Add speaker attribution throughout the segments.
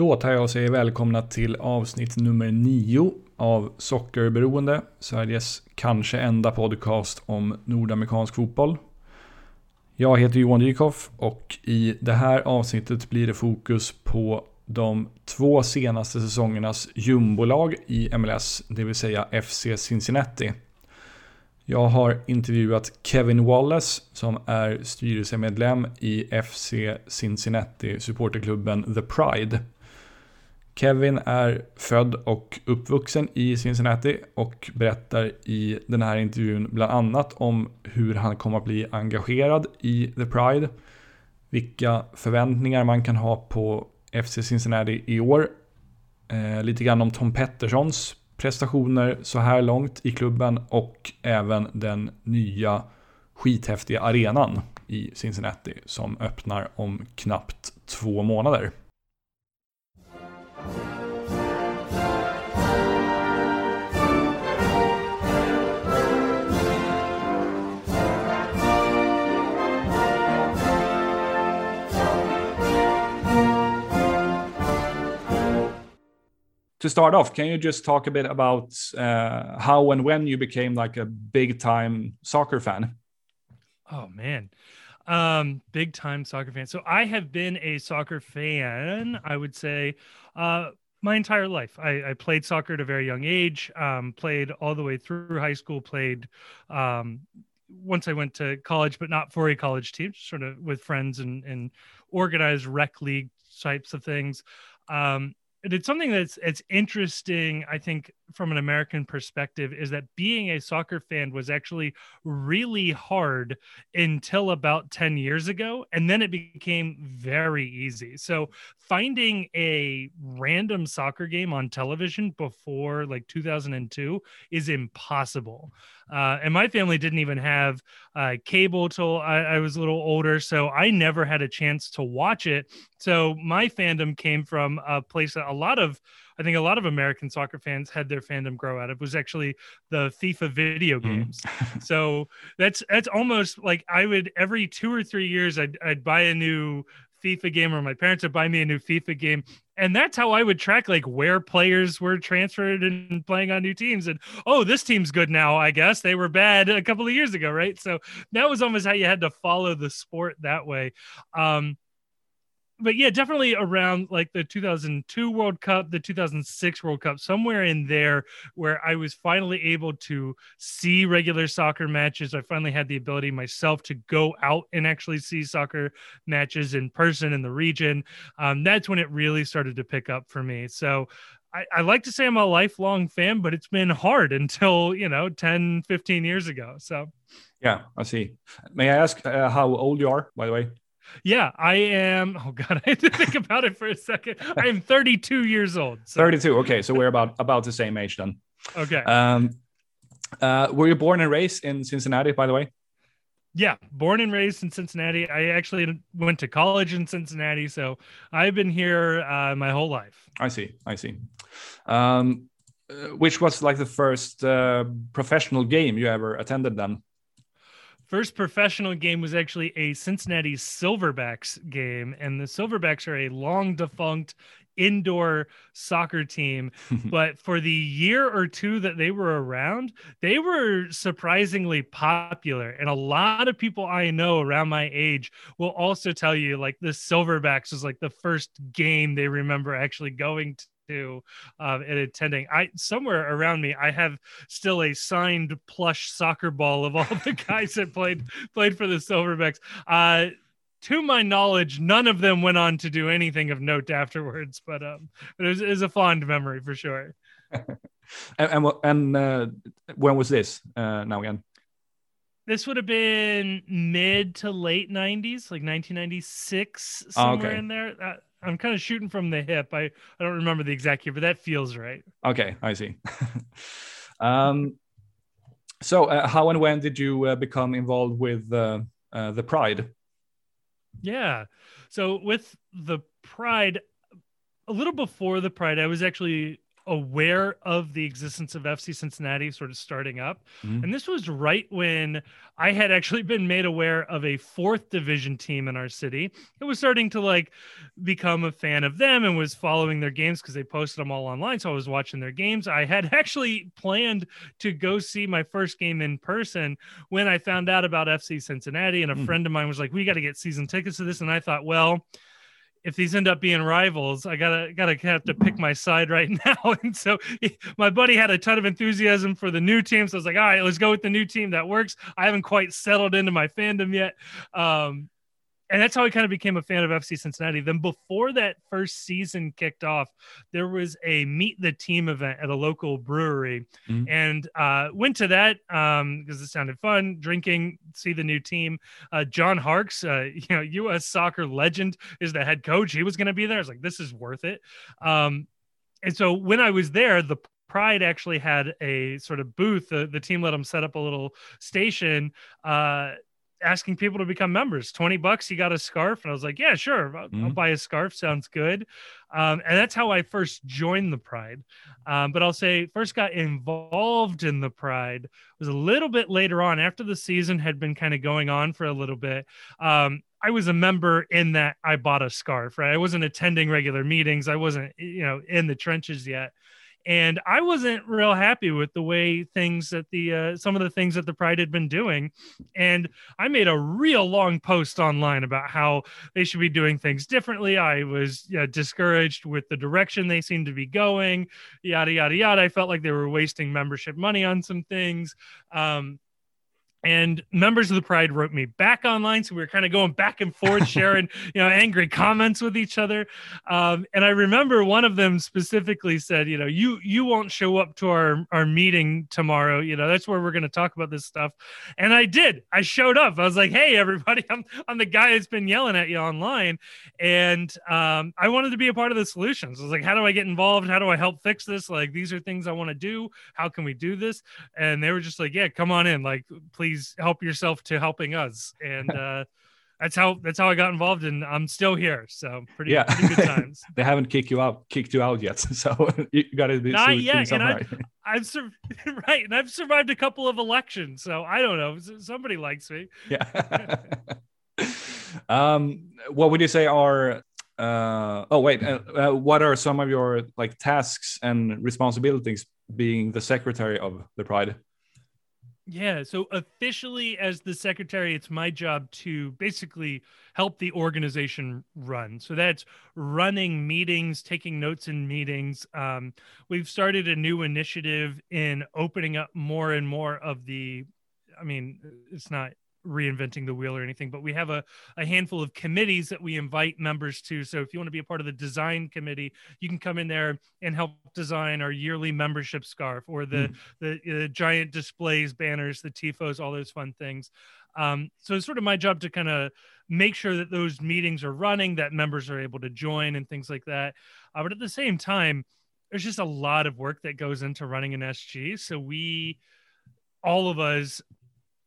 Speaker 1: Då tar jag och säger välkomna till avsnitt nummer nio av Sockerberoende, Sveriges kanske enda podcast om nordamerikansk fotboll. Jag heter Johan Dykhoff och i det här avsnittet blir det fokus på de två senaste säsongernas jumbolag i MLS, det vill säga FC Cincinnati. Jag har intervjuat Kevin Wallace som är styrelsemedlem i FC Cincinnati supporterklubben The Pride. Kevin är född och uppvuxen i Cincinnati och berättar i den här intervjun bland annat om hur han kommer att bli engagerad i The Pride, vilka förväntningar man kan ha på FC Cincinnati i år, eh, lite grann om Tom Petterssons prestationer så här långt i klubben och även den nya skithäftiga arenan i Cincinnati som öppnar om knappt två månader. To start off, can you just talk a bit about uh, how and when you became like a big time soccer fan?
Speaker 2: Oh man, um, big time soccer fan. So I have been a soccer fan. I would say. Uh, my entire life. I, I, played soccer at a very young age, um, played all the way through high school, played um, once I went to college, but not for a college team, sort of with friends and, and organized rec league types of things. Um, it's something that's it's interesting i think from an american perspective is that being a soccer fan was actually really hard until about 10 years ago and then it became very easy so finding a random soccer game on television before like 2002 is impossible uh, and my family didn't even have uh, cable till I, I, was a little older, so I never had a chance to watch it. So my fandom came from a place that a lot of, I think, a lot of American soccer fans had their fandom grow out of was actually the FIFA video mm. games. Mm. so that's that's almost like I would every two or three years I'd I'd buy a new FIFA game or my parents would buy me a new FIFA game. And that's how I would track like where players were transferred and playing on new teams. And oh, this team's good now, I guess. They were bad a couple of years ago, right? So that was almost how you had to follow the sport that way. Um, but yeah, definitely around like the 2002 World Cup, the 2006 World Cup, somewhere in there where I was finally able to see regular soccer matches. I finally had the ability myself to go out and actually see soccer matches in person in the region. Um, that's when it really started to pick up for me. So I, I, like to say I'm a lifelong fan, but it's been hard until, you know, 10, 15 years ago. So,
Speaker 1: yeah, I see. May I ask uh, how old you are, by the way?
Speaker 2: Yeah, I am. Oh God, I had to think about it for a second. I am 32 years old.
Speaker 1: So. 32. Okay, so we're about about the same age then.
Speaker 2: Okay.
Speaker 1: Um, uh, were you born and raised in Cincinnati, by the way?
Speaker 2: Yeah, born and raised in Cincinnati. I actually went to college in Cincinnati, so I've been here uh, my whole life.
Speaker 1: I see. I see. Um, uh, which was like the first uh, professional game you ever attended then?
Speaker 2: First professional game was actually a Cincinnati Silverbacks game, and the Silverbacks are a long defunct indoor soccer team. but for the year or two that they were around, they were surprisingly popular. And a lot of people I know around my age will also tell you like the Silverbacks was like the first game they remember actually going to um, and attending. I somewhere around me, I have still a signed plush soccer ball of all the guys that played played for the Silverbacks. Uh, to my knowledge, none of them went on to do anything of note afterwards, but um, but it was, it was a fond memory for sure.
Speaker 1: and and, and uh, when was this? Uh, now again
Speaker 2: this would have been mid to late 90s like 1996 somewhere oh, okay. in there uh, I'm kind of shooting from the hip. I, I don't remember the exact year, but that feels right.
Speaker 1: Okay, I see. um, so, uh, how and when did you uh, become involved with uh, uh, the Pride?
Speaker 2: Yeah, so with the Pride, a little before the Pride, I was actually aware of the existence of FC Cincinnati sort of starting up. Mm-hmm. And this was right when I had actually been made aware of a fourth division team in our city. It was starting to like become a fan of them and was following their games because they posted them all online. So I was watching their games. I had actually planned to go see my first game in person when I found out about FC Cincinnati. And a mm. friend of mine was like, We got to get season tickets to this. And I thought, well, if these end up being rivals, I gotta gotta have to pick my side right now. And so my buddy had a ton of enthusiasm for the new team, so I was like, all right, let's go with the new team that works. I haven't quite settled into my fandom yet, um, and that's how I kind of became a fan of FC Cincinnati. Then before that first season kicked off, there was a meet the team event at a local brewery, mm-hmm. and uh, went to that because um, it sounded fun. Drinking, see the new team. Uh, John Harkes, uh, you know, U.S. soccer legend, is the head coach. He was going to be there. I was like, this is worth it. Um, and so when I was there, the Pride actually had a sort of booth. The, the team let them set up a little station uh, asking people to become members 20 bucks you got a scarf and i was like yeah sure i'll, mm-hmm. I'll buy a scarf sounds good um, and that's how i first joined the pride um, but i'll say first got involved in the pride was a little bit later on after the season had been kind of going on for a little bit um, I was a member in that I bought a scarf, right? I wasn't attending regular meetings. I wasn't, you know, in the trenches yet and I wasn't real happy with the way things that the uh, some of the things that the Pride had been doing, and I made a real long post online about how they should be doing things differently. I was yeah, discouraged with the direction they seemed to be going, yada yada yada. I felt like they were wasting membership money on some things. Um, and members of the pride wrote me back online so we were kind of going back and forth sharing you know angry comments with each other. Um, and i remember one of them specifically said you know you you won't show up to our our meeting tomorrow you know that's where we're going to talk about this stuff. And i did. I showed up. I was like hey everybody i'm i'm the guy that's been yelling at you online. And um, i wanted to be a part of the solutions. I was like how do i get involved? How do i help fix this? Like these are things i want to do. How can we do this? And they were just like yeah come on in. Like please please help yourself to helping us. And uh, that's how that's how I got involved, and I'm still here. So pretty, yeah. pretty good times.
Speaker 1: they haven't kicked you out, kicked you out yet, so you got to be
Speaker 2: not yet. And right. I, I've sur- right, and I've survived a couple of elections, so I don't know. Somebody likes me.
Speaker 1: Yeah. um, what would you say are uh, oh wait uh, uh, what are some of your like tasks and responsibilities being the secretary of the pride
Speaker 2: yeah. So officially, as the secretary, it's my job to basically help the organization run. So that's running meetings, taking notes in meetings. Um, we've started a new initiative in opening up more and more of the. I mean, it's not reinventing the wheel or anything, but we have a, a handful of committees that we invite members to. So if you want to be a part of the design committee, you can come in there and help design our yearly membership scarf or the mm. the, the giant displays, banners, the tifos, all those fun things. Um, so it's sort of my job to kind of make sure that those meetings are running, that members are able to join and things like that. Uh, but at the same time, there's just a lot of work that goes into running an SG. So we all of us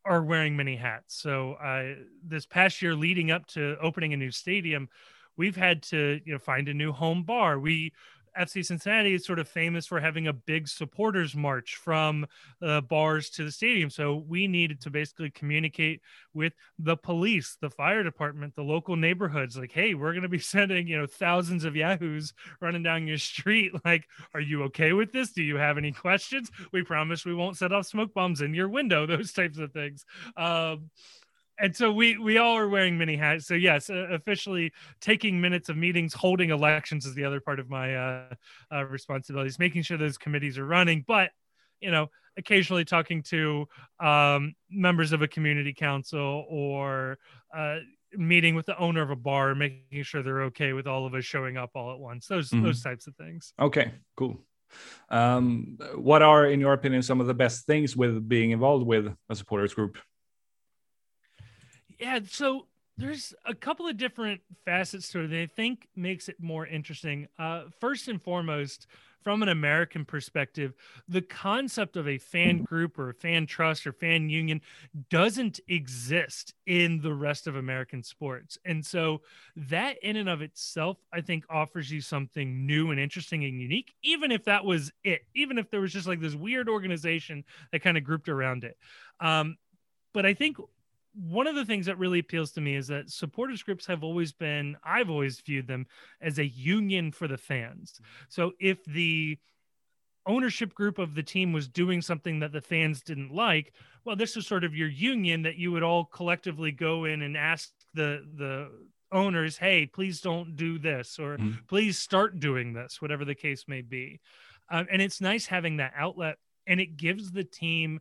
Speaker 2: are wearing many hats. So uh, this past year, leading up to opening a new stadium, we've had to you know find a new home bar. We FC Cincinnati is sort of famous for having a big supporters march from uh, bars to the stadium. So we needed to basically communicate with the police, the fire department, the local neighborhoods. Like, hey, we're going to be sending you know thousands of yahoos running down your street. Like, are you okay with this? Do you have any questions? We promise we won't set off smoke bombs in your window. Those types of things. Um, and so we we all are wearing many hats. So yes, uh, officially taking minutes of meetings, holding elections is the other part of my uh, uh, responsibilities. Making sure those committees are running, but you know, occasionally talking to um, members of a community council or uh, meeting with the owner of a bar, making sure they're okay with all of us showing up all at once. Those mm-hmm. those types of things.
Speaker 1: Okay, cool. Um, what are, in your opinion, some of the best things with being involved with a supporters group?
Speaker 2: Yeah so there's a couple of different facets to it that I think makes it more interesting. Uh, first and foremost, from an American perspective, the concept of a fan group or a fan trust or fan union doesn't exist in the rest of American sports. And so that in and of itself, I think offers you something new and interesting and unique, even if that was it, even if there was just like this weird organization that kind of grouped around it. Um, but I think one of the things that really appeals to me is that supporters groups have always been i've always viewed them as a union for the fans. So if the ownership group of the team was doing something that the fans didn't like well this is sort of your union that you would all collectively go in and ask the the owners hey please don't do this or mm-hmm. please start doing this whatever the case may be. Um, and it's nice having that outlet and it gives the team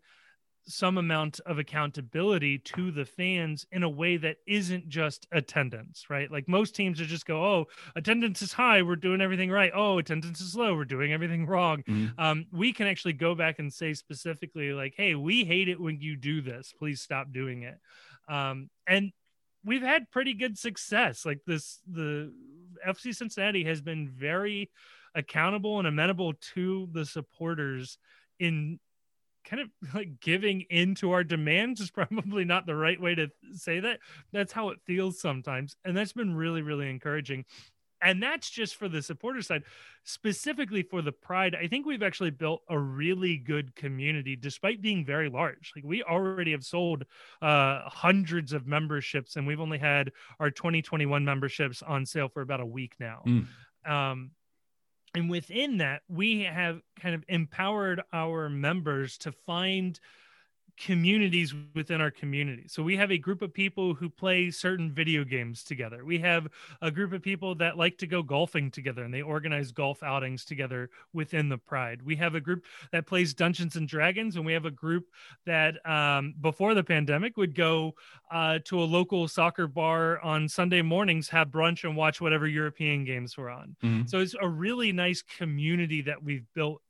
Speaker 2: some amount of accountability to the fans in a way that isn't just attendance, right? Like most teams are just go, oh, attendance is high, we're doing everything right. Oh, attendance is low, we're doing everything wrong. Mm-hmm. Um, we can actually go back and say specifically, like, hey, we hate it when you do this. Please stop doing it. Um, and we've had pretty good success. Like this, the FC Cincinnati has been very accountable and amenable to the supporters in kind of like giving into our demands is probably not the right way to say that. That's how it feels sometimes. And that's been really, really encouraging. And that's just for the supporter side. Specifically for the Pride, I think we've actually built a really good community despite being very large. Like we already have sold uh, hundreds of memberships, and we've only had our 2021 memberships on sale for about a week now. Mm. Um, and within that we have kind of empowered our members to find communities within our community. So we have a group of people who play certain video games together. We have a group of people that like to go golfing together and they organize golf outings together within the Pride. We have a group that plays Dungeons and Dragons and we have a group that um, before the pandemic would go uh, to a local soccer bar on Sunday mornings, have brunch and watch whatever European games were on. Mm-hmm. So it's a really nice community that we've built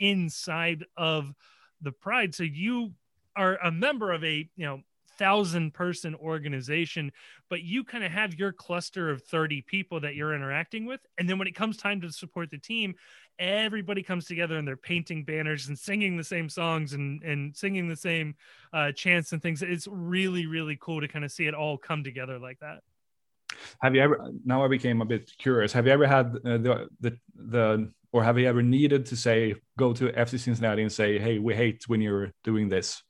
Speaker 2: inside of the Pride. So you are a member of a you know thousand person organization but you kind of have your cluster of 30 people that you're interacting with and then when it comes time to support the team everybody comes together and they're painting banners and singing the same songs and and singing the same uh, chants and things. It's really really cool to kind of see it all come together like that.
Speaker 1: Have you ever now i became a bit curious have you ever had uh, the the the or have you ever needed to say go to fc cincinnati and say hey we hate when you're doing this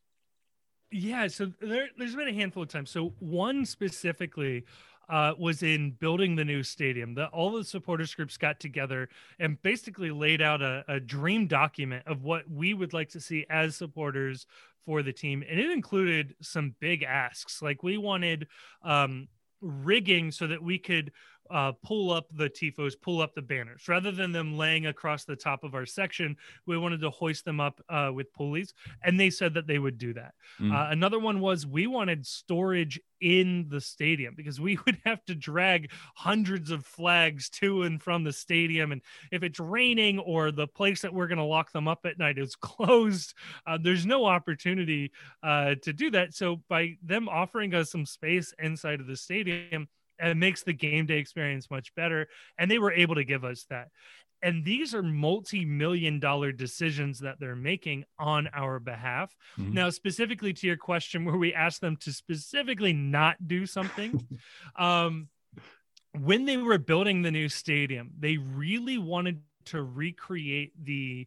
Speaker 2: yeah, so there, has been a handful of times. So one specifically uh, was in building the new stadium. That all the supporters groups got together and basically laid out a, a dream document of what we would like to see as supporters for the team, and it included some big asks. Like we wanted um, rigging so that we could uh, pull up the tifos, pull up the banners, rather than them laying across the top of our section. We wanted to hoist them up uh, with pulleys, and they said that they would do that. Mm. Uh, another one was we wanted storage in the stadium because we would have to drag hundreds of flags to and from the stadium, and if it's raining or the place that we're going to lock them up at night is closed, uh, there's no opportunity uh, to do that. So by them offering us some space inside of the stadium it makes the game day experience much better. And they were able to give us that. And these are multi million dollar decisions that they're making on our behalf. Mm-hmm. Now, specifically to your question, where we asked them to specifically not do something, um, when they were building the new stadium, they really wanted to recreate the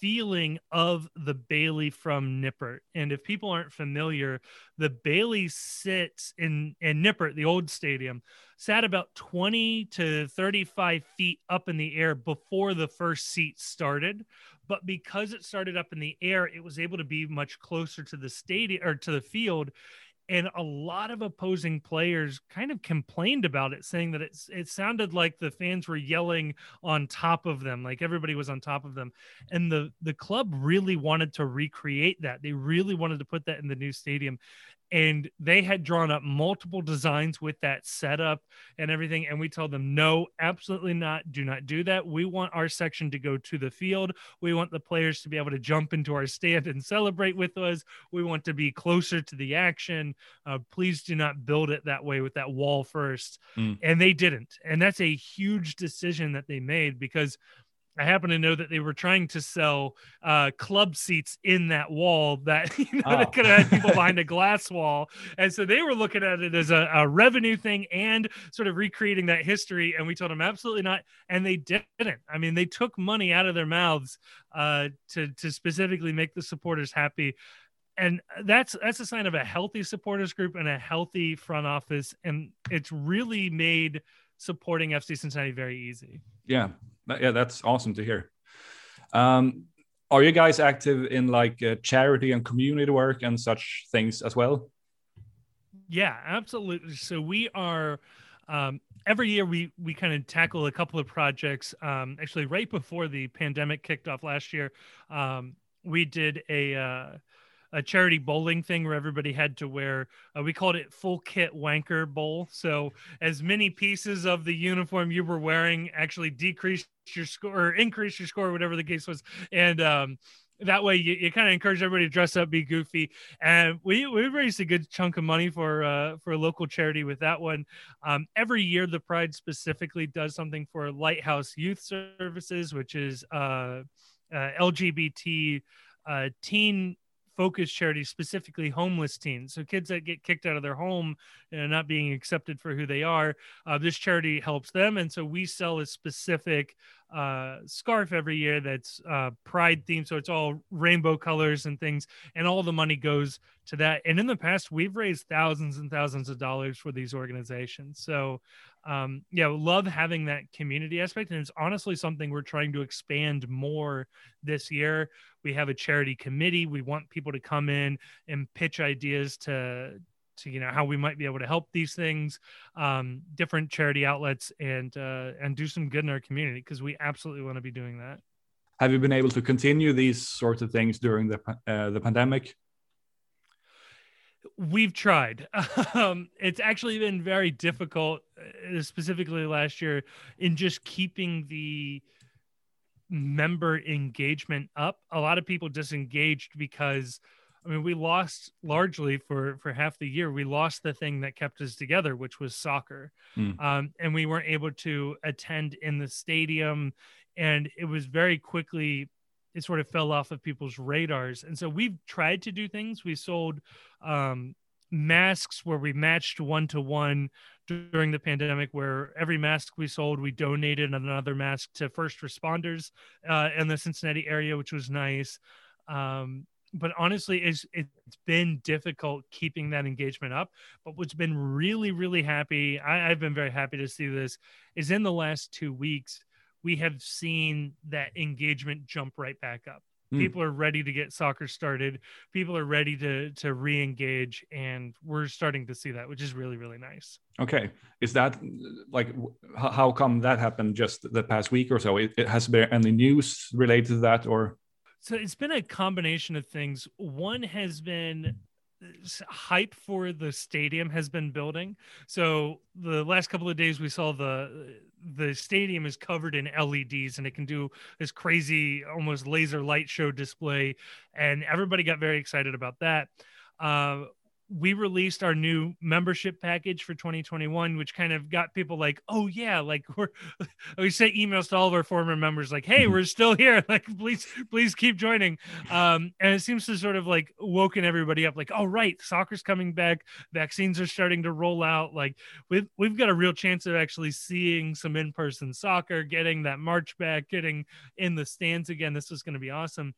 Speaker 2: feeling of the Bailey from Nippert. And if people aren't familiar, the Bailey sits in, in Nippert, the old stadium, sat about 20 to 35 feet up in the air before the first seat started. But because it started up in the air, it was able to be much closer to the stadium or to the field and a lot of opposing players kind of complained about it saying that it's it sounded like the fans were yelling on top of them like everybody was on top of them. And the the club really wanted to recreate that. They really wanted to put that in the new stadium and they had drawn up multiple designs with that setup and everything and we told them no absolutely not. Do not do that. We want our section to go to the field. We want the players to be able to jump into our stand and celebrate with us. We want to be closer to the action. Uh, please do not build it that way with that wall first. Mm. and they didn't. And that's a huge decision that they made because I happen to know that they were trying to sell uh, club seats in that wall that you know oh. they could have had people behind a glass wall, and so they were looking at it as a, a, revenue thing and sort of recreating that history. And we told them absolutely not, and they didn't. I mean, they took money out of their mouths uh, to to specifically make the supporters happy. And that's that's a sign of a healthy supporters group and a healthy front office, and it's really made supporting FC Cincinnati very easy.
Speaker 1: Yeah, yeah, that's awesome to hear. Um, are you guys active in like uh, charity and community work and such things as well?
Speaker 2: Yeah, absolutely. So we are um, every year we we kind of tackle a couple of projects. Um, actually, right before the pandemic kicked off last year, um, we did a uh, a charity bowling thing where everybody had to wear uh, we called it full kit wanker bowl. So as many pieces of the uniform you were wearing actually decreased your score or increased your score whatever the case was. And um, that way you, you kind of encourage everybody to dress up be goofy. And we we raised a good chunk of money for uh, for a local charity with that one. Um, every year the pride specifically does something for lighthouse youth services which is uh, uh, lgbt uh, teen focused charities, specifically homeless teens. So kids that get kicked out of their home and not being accepted for who they are. Uh, this charity helps them, and so we sell a specific uh, scarf every year that's uh, pride themed. So it's all rainbow colors and things, and all the money goes to that. And in the past, we've raised thousands and thousands of dollars for these organizations. So, um, yeah, love having that community aspect. And it's honestly something we're trying to expand more this year. We have a charity committee. We want people to come in and pitch ideas to to you know how we might be able to help these things um, different charity outlets and uh, and do some good in our community because we absolutely want to be doing that
Speaker 1: have you been able to continue these sorts of things during the uh, the pandemic
Speaker 2: we've tried um, it's actually been very difficult uh, specifically last year in just keeping the member engagement up a lot of people disengaged because I mean, we lost largely for for half the year. We lost the thing that kept us together, which was soccer, mm. um, and we weren't able to attend in the stadium. And it was very quickly, it sort of fell off of people's radars. And so we've tried to do things. We sold um, masks where we matched one to one during the pandemic where every mask we sold we donated another mask to first responders uh, in the cincinnati area which was nice um, but honestly, it's it's been difficult keeping that engagement up. But what's been really, really happy, I, I've been very happy to see this, is in the last two weeks, we have seen that engagement jump right back up. Mm. People are ready to get soccer started. People are ready to to re-engage, and we're starting to see that, which is really really nice.
Speaker 1: Okay, is that like how come that happened just the past week or so? It, it has been any news related to that, or
Speaker 2: so it's been a combination of things. One has been hype for the stadium has been building. So the last couple of days we saw the the stadium is covered in LEDs and it can do this crazy almost laser light show display and everybody got very excited about that. Uh, we released our new membership package for 2021 which kind of got people like oh yeah like we're we sent emails to all of our former members like hey mm-hmm. we're still here like please please keep joining um and it seems to sort of like woken everybody up like oh right soccer's coming back vaccines are starting to roll out like we've we've got a real chance of actually seeing some in-person soccer getting that march back getting in the stands again this is going to be awesome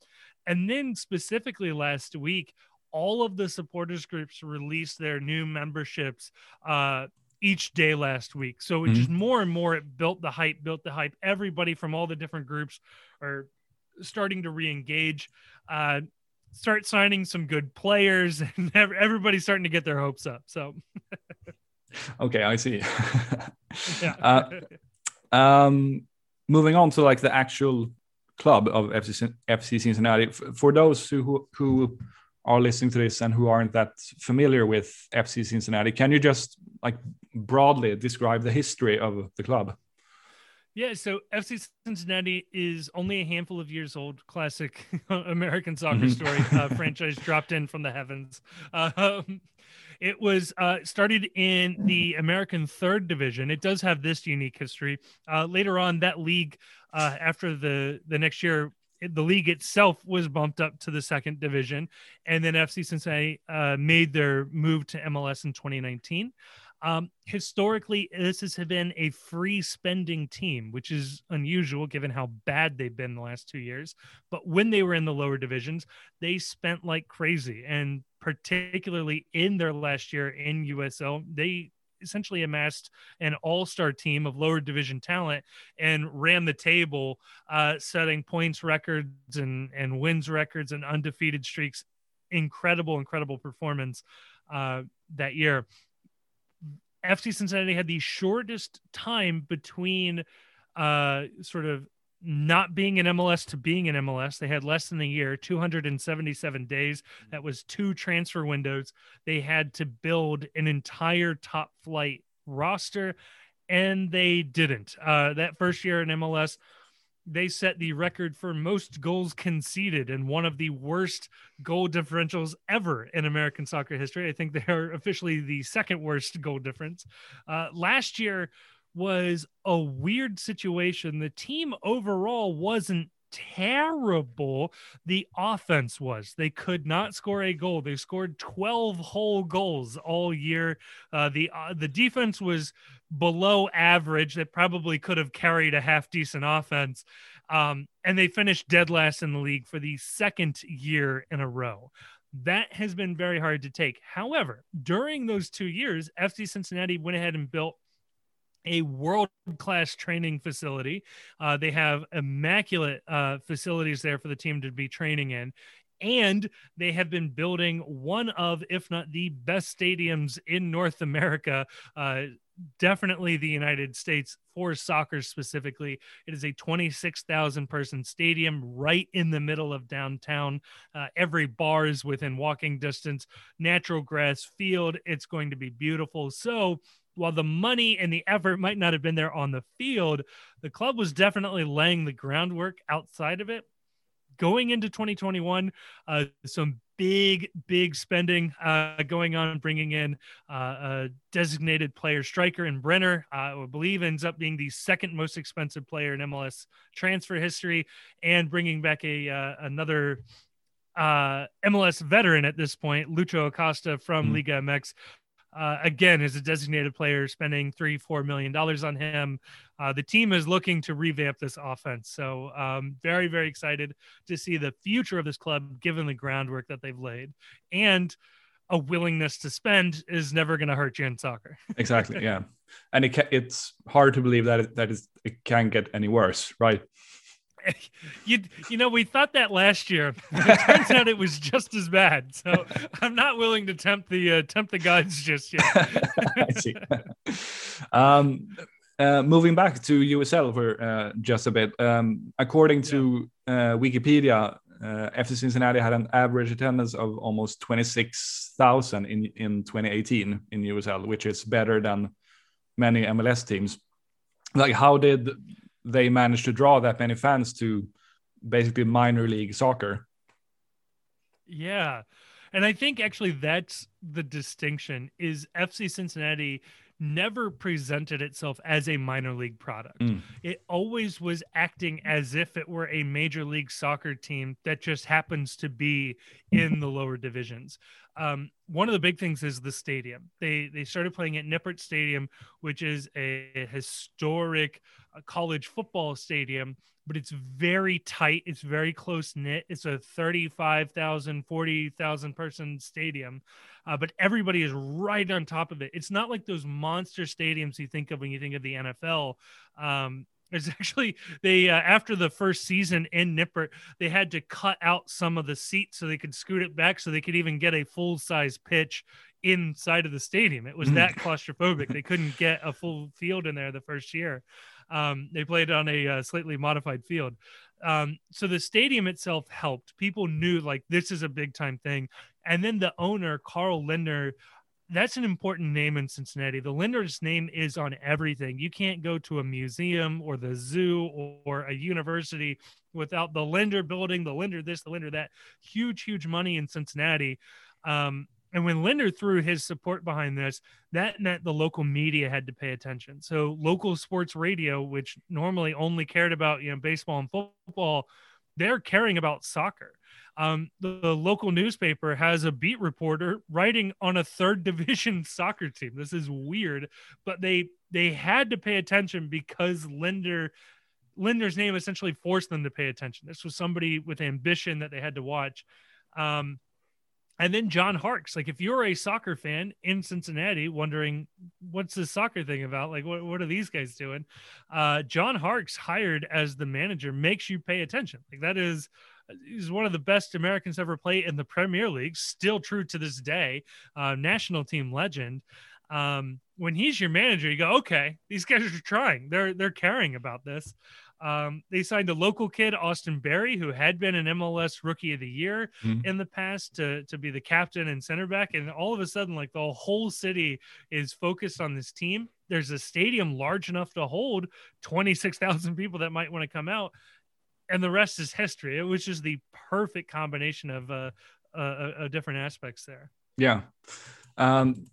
Speaker 2: and then specifically last week all of the supporters groups released their new memberships uh, each day last week. So it mm-hmm. just more and more it built the hype, built the hype. Everybody from all the different groups are starting to re-engage, uh, start signing some good players, and everybody's starting to get their hopes up. So
Speaker 1: okay, I see. yeah. uh, um, moving on to like the actual club of FC, FC Cincinnati. For those who who are listening to this and who aren't that familiar with FC Cincinnati, can you just like broadly describe the history of the club?
Speaker 2: Yeah, so FC Cincinnati is only a handful of years old. Classic American soccer mm-hmm. story. Uh, franchise dropped in from the heavens. Um, it was uh, started in the American Third Division. It does have this unique history. Uh, later on, that league, uh, after the the next year, the league itself was bumped up to the second division, and then FC Cincinnati uh, made their move to MLS in 2019. Um, historically, this has been a free spending team, which is unusual given how bad they've been the last two years. But when they were in the lower divisions, they spent like crazy. And particularly in their last year in USL, they essentially amassed an all-star team of lower division talent and ran the table uh, setting points records and and wins records and undefeated streaks. Incredible incredible performance uh, that year. FC Cincinnati had the shortest time between uh, sort of not being an MLS to being an MLS. They had less than a year, 277 days. That was two transfer windows. They had to build an entire top flight roster, and they didn't. Uh, that first year in MLS, they set the record for most goals conceded and one of the worst goal differentials ever in American soccer history. I think they are officially the second worst goal difference. Uh, last year was a weird situation. The team overall wasn't terrible the offense was. They could not score a goal. They scored 12 whole goals all year. Uh, the uh, the defense was below average. That probably could have carried a half decent offense. Um, and they finished dead last in the league for the second year in a row. That has been very hard to take. However, during those two years, FC Cincinnati went ahead and built a world class training facility. Uh, they have immaculate uh, facilities there for the team to be training in. And they have been building one of, if not the best stadiums in North America. Uh, definitely the United States for soccer specifically. It is a 26,000 person stadium right in the middle of downtown. Uh, every bar is within walking distance, natural grass field. It's going to be beautiful. So, while the money and the effort might not have been there on the field, the club was definitely laying the groundwork outside of it. Going into 2021, uh, some big, big spending uh, going on, bringing in uh, a designated player striker in Brenner. Uh, I believe ends up being the second most expensive player in MLS transfer history, and bringing back a uh, another uh, MLS veteran at this point, Lucho Acosta from mm-hmm. Liga MX uh, again is a designated player spending three four million dollars on him uh, the team is looking to revamp this offense. So um, very very excited to see the future of this club given the groundwork that they've laid. And a willingness to spend is never going to hurt you in soccer.
Speaker 1: Exactly yeah. And it ca- it's hard to believe that it, that is it can get any worse right
Speaker 2: you you know we thought that last year. It turns out it was just as bad. So I'm not willing to tempt the uh, tempt the gods just yet. I see.
Speaker 1: Um, uh, moving back to USL for uh, just a bit. Um, according to uh, Wikipedia, uh, FC Cincinnati had an average attendance of almost 26,000 in in 2018 in USL, which is better than many MLS teams. Like, how did they managed to draw that many fans to basically minor league soccer.
Speaker 2: Yeah. And I think actually that's the distinction is FC Cincinnati never presented itself as a minor league product. Mm. It always was acting as if it were a major league soccer team that just happens to be in the lower divisions. Um, one of the big things is the stadium. They they started playing at Nippert Stadium, which is a historic uh, college football stadium, but it's very tight. It's very close knit. It's a 35,000, 40,000 person stadium uh, but everybody is right on top of it. It's not like those monster stadiums you think of when you think of the NFL. Um, it's actually they uh, after the first season in Nippert, they had to cut out some of the seats so they could scoot it back so they could even get a full size pitch inside of the stadium. It was that claustrophobic. They couldn't get a full field in there the first year. Um, they played on a uh, slightly modified field. Um, so the stadium itself helped. People knew like this is a big time thing. And then the owner, Carl Lindner, that's an important name in Cincinnati. The Lindner's name is on everything. You can't go to a museum or the zoo or, a university without the Lindner building, the Lindner this, the Lindner that. Huge, huge money in Cincinnati. Um, and when Lindner threw his support behind this, that meant the local media had to pay attention. So local sports radio, which normally only cared about you know baseball and football, they're caring about soccer. Um, the, the, local newspaper has a beat reporter writing on a third division soccer team. This is weird, but they they had to pay attention because Lindner Lindner's name essentially forced them to pay attention. This was somebody with ambition that they had to watch. Um, and then John Harkes. Like, if you're a soccer fan in Cincinnati, wondering what's this soccer thing about, like, what, what are these guys doing? Uh, John Harkes, hired as the manager, makes you pay attention. Like, that is, he's one of the best Americans ever play in the Premier League, still true to this day, uh, national team legend. Um, when he's your manager, you go, okay, these guys are trying. They're they're caring about this. Um, they signed a local kid, Austin Berry, who had been an MLS Rookie of the Year mm-hmm. in the past, to to be the captain and center back. And all of a sudden, like the whole city is focused on this team. There's a stadium large enough to hold 26,000 people that might want to come out, and the rest is history. It was just the perfect combination of uh, uh, uh different aspects there.
Speaker 1: Yeah. Um,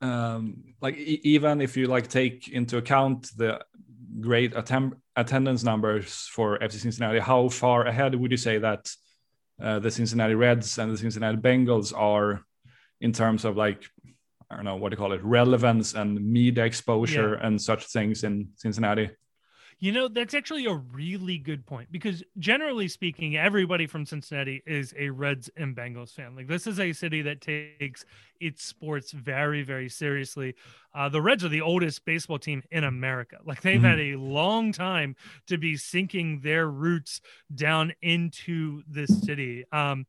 Speaker 1: um, like e- even if you like take into account the great attempt attendance numbers for FC Cincinnati, how far ahead would you say that uh, the Cincinnati Reds and the Cincinnati Bengals are in terms of like I don't know what do you call it relevance and media exposure yeah. and such things in Cincinnati?
Speaker 2: You know, that's actually a really good point because generally speaking, everybody from Cincinnati is a Reds and Bengals fan. Like, this is a city that takes its sports very, very seriously. Uh, the Reds are the oldest baseball team in America. Like, they've mm-hmm. had a long time to be sinking their roots down into this city. Um,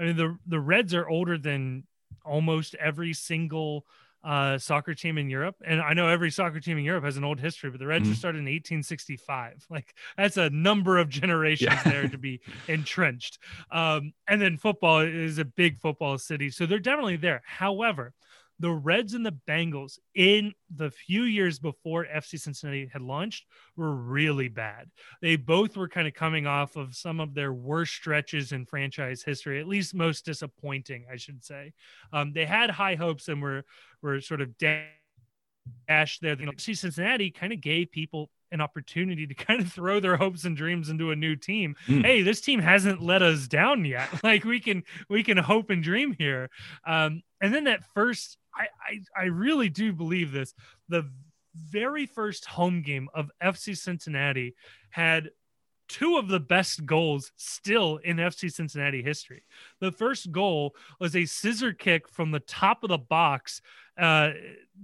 Speaker 2: I mean, the, the Reds are older than almost every single uh, soccer team in Europe. And I know every soccer team in Europe has an old history, but the Reds mm-hmm. were started in 1865. Like that's a number of generations yeah. there to be entrenched. Um, and then football is a big football city. So they're definitely there. However, the Reds and the Bengals in the few years before FC Cincinnati had launched were really bad. They both were kind of coming off of some of their worst stretches in franchise history, at least most disappointing, I should say. Um, they had high hopes and were were sort of dashed there. You know, FC Cincinnati kind of gave people an opportunity to kind of throw their hopes and dreams into a new team. Mm. Hey, this team hasn't let us down yet. Like we can we can hope and dream here. Um, and then that first I, I, I really do believe this. The very first home game of FC Cincinnati had two of the best goals still in FC Cincinnati history. The first goal was a scissor kick from the top of the box, uh,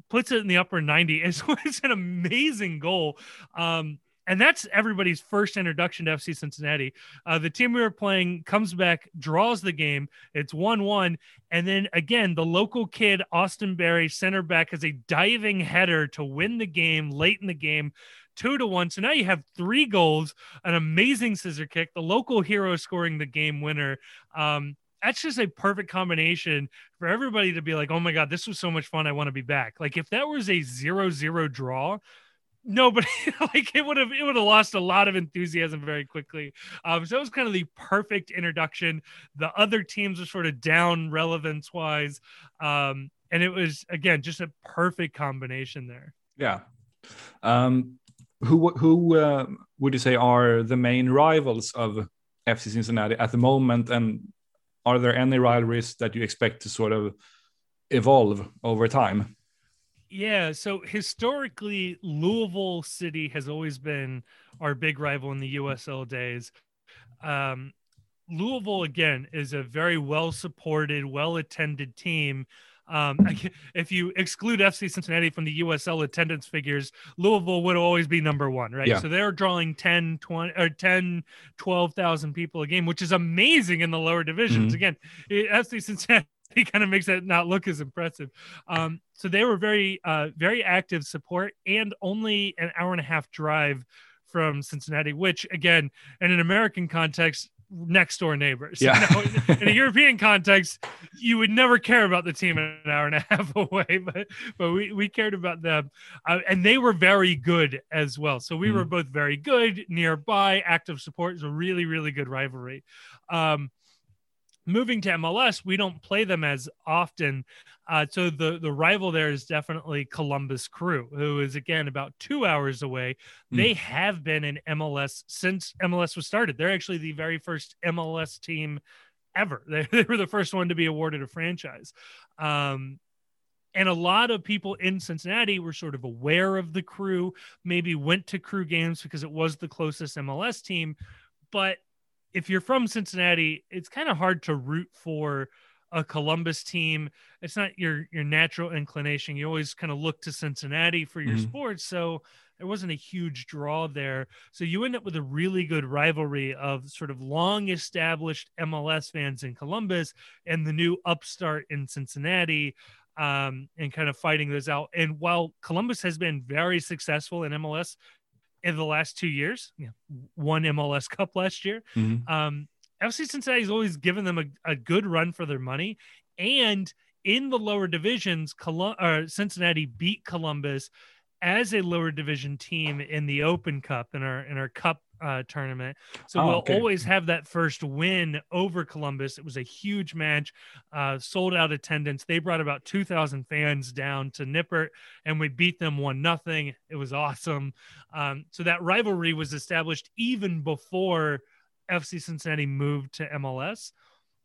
Speaker 2: puts it in the upper 90. It was an amazing goal. Um, and that's everybody's first introduction to FC Cincinnati. Uh, the team we were playing comes back, draws the game. It's 1 1. And then again, the local kid, Austin Berry, center back, has a diving header to win the game late in the game. Two to one. So now you have three goals, an amazing scissor kick, the local hero scoring the game winner. Um, that's just a perfect combination for everybody to be like, oh my God, this was so much fun. I want to be back. Like, if that was a zero zero draw, nobody like it would have it would have lost a lot of enthusiasm very quickly. Um, so it was kind of the perfect introduction. The other teams were sort of down relevance wise, um, and it was again just a perfect combination there.
Speaker 1: Yeah. Um, who who uh, would you say are the main rivals of FC Cincinnati at the moment, and are there any rivalries that you expect to sort of evolve over time?
Speaker 2: Yeah, so historically, Louisville City has always been our big rival in the USL days. Um, Louisville, again, is a very well supported, well attended team. Um, if you exclude FC Cincinnati from the USL attendance figures, Louisville would always be number one, right? Yeah. So they're drawing 10, 20, or 10, 12,000 people a game, which is amazing in the lower divisions. Mm-hmm. Again, FC Cincinnati he kind of makes that not look as impressive. Um, so they were very, uh, very active support and only an hour and a half drive from Cincinnati, which again, in an American context, next door neighbors.
Speaker 1: Yeah.
Speaker 2: Know, in a European context, you would never care about the team an hour and a half away, but but we, we cared about them, uh, and they were very good as well. So we mm were both very good, nearby, active support. is a really really good rivalry. Um, moving to MLS, we don't play them as often. Uh, so the the rival there is definitely Columbus Crew, who is again about two hours away. Mm. They have been in MLS since MLS was started. They're actually the very first MLS team ever. They, they were the first one to be awarded a franchise. Um, and a lot of people in Cincinnati were sort of aware of the crew, maybe went to crew games because it was the closest MLS team. But if you're from Cincinnati, it's kind of hard to root for a Columbus team. It's not your your natural inclination. You always kind of look to Cincinnati for your mm-hmm. sports. So there wasn't a huge draw there. So you end up with a really good rivalry of sort of long established MLS fans in Columbus and the new upstart in Cincinnati um, and kind of fighting those out. And while Columbus has been very successful in MLS, in the last two years. You know, one MLS Cup last year. Mm-hmm. Um, FC Cincinnati's always given them a, a good run for their money. And in the lower divisions, Colum- uh, Cincinnati beat Columbus as a lower division team in the Open Cup in our in our Cup uh, tournament. So oh, we'll okay. always have that first win over Columbus. It was a huge match, uh, sold out attendance. They brought about 2,000 fans down to Nippert, and we beat them one nothing. It was awesome. Um, so that rivalry was established even before FC Cincinnati moved to MLS,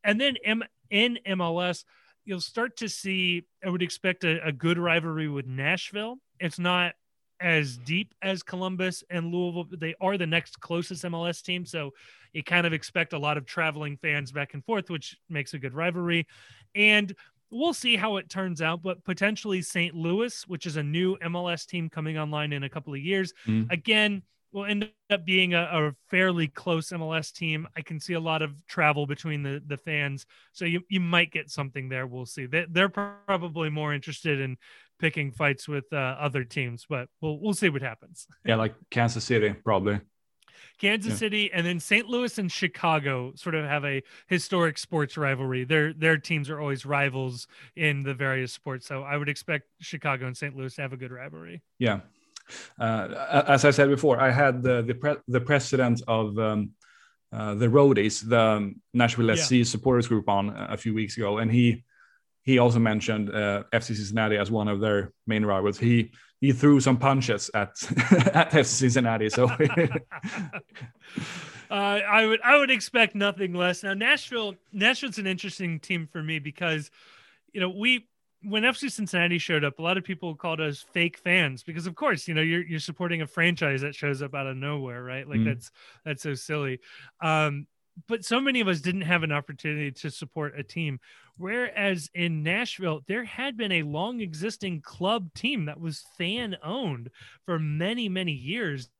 Speaker 2: and then M- in MLS. You'll start to see, I would expect a, a good rivalry with Nashville. It's not as deep as Columbus and Louisville. They are the next closest MLS team, so you kind of expect a lot of traveling fans back and forth, which makes a good rivalry. And we'll see how it turns out, but potentially St. Louis, which is a new MLS team coming online in a couple of years. Mm. Again, will end up being a, a, fairly close MLS team. I can see a lot of travel between the, the fans. So you, you might get something there. We'll see. They, they're probably more interested in picking fights with uh, other teams, but we'll we'll see what happens.
Speaker 1: Yeah, like Kansas City, probably.
Speaker 2: Kansas yeah. City and then St. Louis and Chicago sort of have a historic sports rivalry. Their their teams are always rivals in the various sports. So I would expect Chicago and St. Louis to have a good rivalry.
Speaker 1: Yeah. Uh, as I said before, I had the the, pre- the president of um, uh, the Roadies, the Nashville SC yeah. supporters group, on a few weeks ago, and he he also mentioned uh, FC Cincinnati as one of their main rivals. He he threw some punches at at FC Cincinnati. So
Speaker 2: uh, I would I would expect nothing less. Now Nashville Nashville's an interesting team for me because you know we when FC Cincinnati showed up, a lot of people called us fake fans because, of course, you know you're you're supporting a franchise that shows up out of nowhere, right? Like mm. that's that's so silly. Um, but so many of us didn't have an opportunity to support a team. Whereas in Nashville, there had been a long existing club team that was fan owned for many, many years.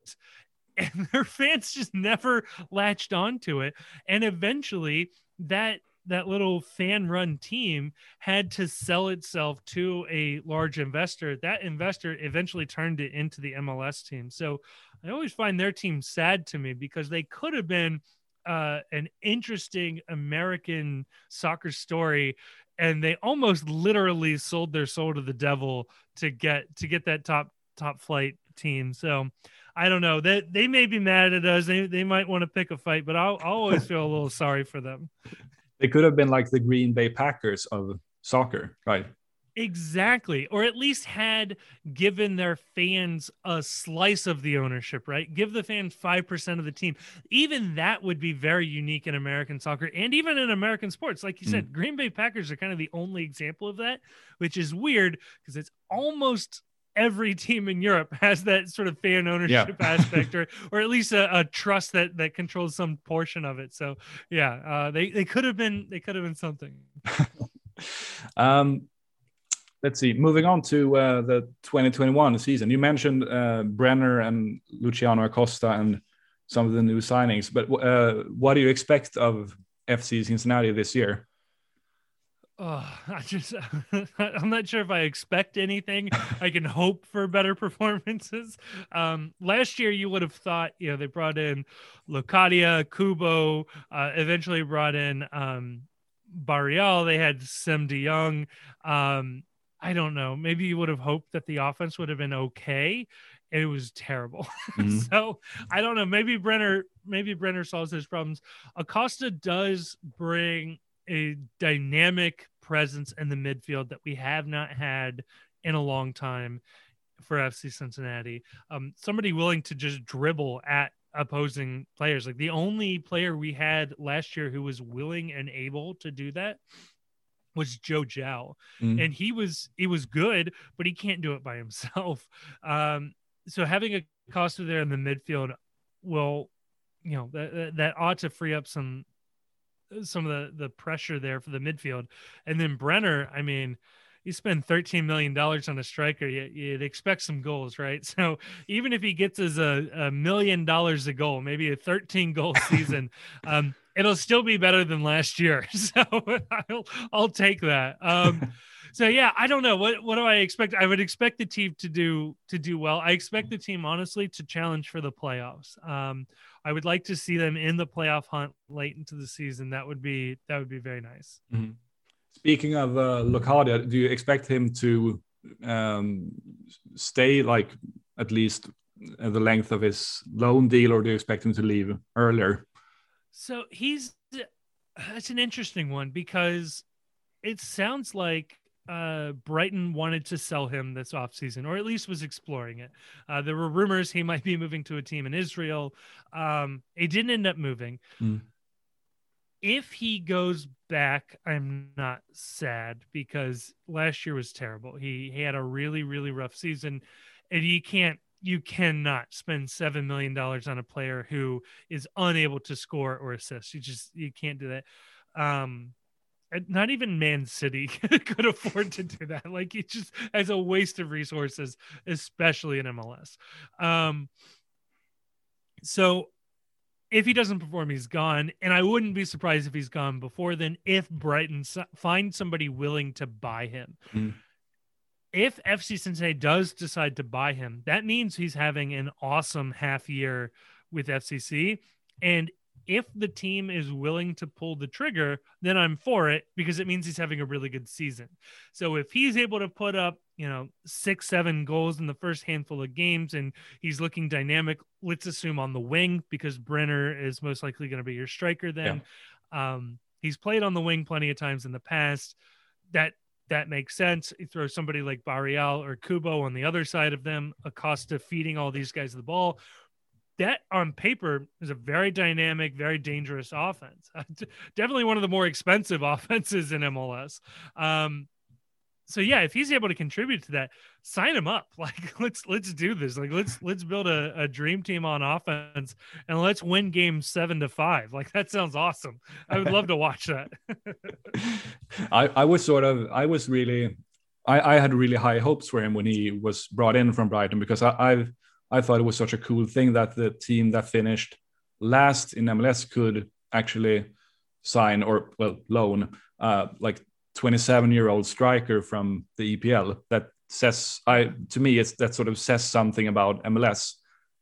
Speaker 2: And their fans just never latched onto it. And eventually that that little fan run team had to sell itself to a large investor. That investor eventually turned it into the MLS team. So I always find their team sad to me because they could have been uh, an interesting American soccer story, and they almost literally sold their soul to the devil to get to get that top top flight team. So I don't know. They they may be mad at us. They they might want to pick a fight, but I'll always feel a little sorry for them.
Speaker 1: They could have been like the Green Bay Packers of soccer, right?
Speaker 2: Exactly. Or at least had given their fans a slice of the ownership, right? Give the fans 5% of the team. Even that would be very unique in American soccer and even in American sports. Like you said, mm. Green Bay Packers are kind of the only example of that, which is weird because it's almost every team in Europe has that sort of fan ownership yeah. aspect or or at least a, a, trust that that controls some portion of it. So yeah, uh, they, they could have been they could have been something.
Speaker 1: um let's see. Moving on to uh, the 2021 season, you mentioned uh, Brenner and Luciano Acosta and some of the new signings. But uh, what do you expect of FC Cincinnati this year?
Speaker 2: Oh, I just I'm not sure if I expect anything. I can hope for better performances. Um, last year you would have thought, you know, they brought in Locadia, Kubo, uh, eventually brought in um Barreal, they had Siem de Jong. Um, I don't know. Maybe you would have hoped that the offense would have been okay. It was terrible. Mm-hmm. so I don't know. Maybe Brenner, maybe Brenner solves his problems. Acosta does bring a dynamic presence in the midfield that we have not had in a long time for FC Cincinnati. Um, somebody willing to just dribble at opposing players. Like the only player we had last year who was willing and able to do that was Joe Gyau. Mm. And he was he was good, but he can't do it by himself. Um, so having a Costa there in the midfield will, you know, that that ought to free up some some of the the pressure there for the midfield. And then Brenner, I mean, you spend $13 million on a striker, you, you'd expect some goals, right? So even if he gets us a, a million dollars a goal, maybe a 13 goal season, um, it'll still be better than last year. So I'll, I'll take that. Um, so yeah, I don't know what what do I expect. I would expect the team to do to do well. I expect the team honestly to challenge for the playoffs. Um, I would like to see them in the playoff hunt late into the season. That would be that would be very nice.
Speaker 1: Mm-hmm. Speaking of uh, Locadia, do you expect him to um, stay like at least the length of his loan deal, or do you expect him to leave earlier?
Speaker 2: So he's it's an interesting one because it sounds like uh, Brighton wanted to sell him this offseason, or at least was exploring it. Uh, there were rumors he might be moving to a team in Israel. Um, he didn't end up moving. Mm. If he goes back, I'm not sad because last year was terrible. He he had a really really rough season, and you can't you cannot spend seven million dollars on a player who is unable to score or assist. You just you can't do that. Um, not even Man City could afford to do that. Like it just as a waste of resources, especially in MLS. Um, so if he doesn't perform, he's gone, and I wouldn't be surprised if he's gone before then. If Brighton find somebody willing to buy him. Mm. If FC Cincinnati does decide to buy him, that means he's having an awesome half year with FCC. And if the team is willing to pull the trigger, then I'm for it because it means he's having a really good season. So if he's able to put up, you know, six, seven goals in the first handful of games and he's looking dynamic, let's assume on the wing because Brenner is most likely going to be your striker then. Yeah. Um, he's played on the wing plenty of times in the past. That that makes sense. You throw somebody like Barreal or Kubo on the other side of them, Acosta feeding all these guys the ball that on paper is a very dynamic, very dangerous offense. Definitely one of the more expensive offenses in MLS. Um, so yeah, if he's able to contribute to that, sign him up. Like let's let's do this. Like let's let's build a, a dream team on offense and let's win game seven to five. Like that sounds awesome. I would love to watch that.
Speaker 1: I, I was sort of I was really I, I had really high hopes for him when he was brought in from Brighton because I, I've I thought it was such a cool thing that the team that finished last in MLS could actually sign or well loan uh, like 27 year old striker from the EPL. That says I to me it's that sort of says something about MLS.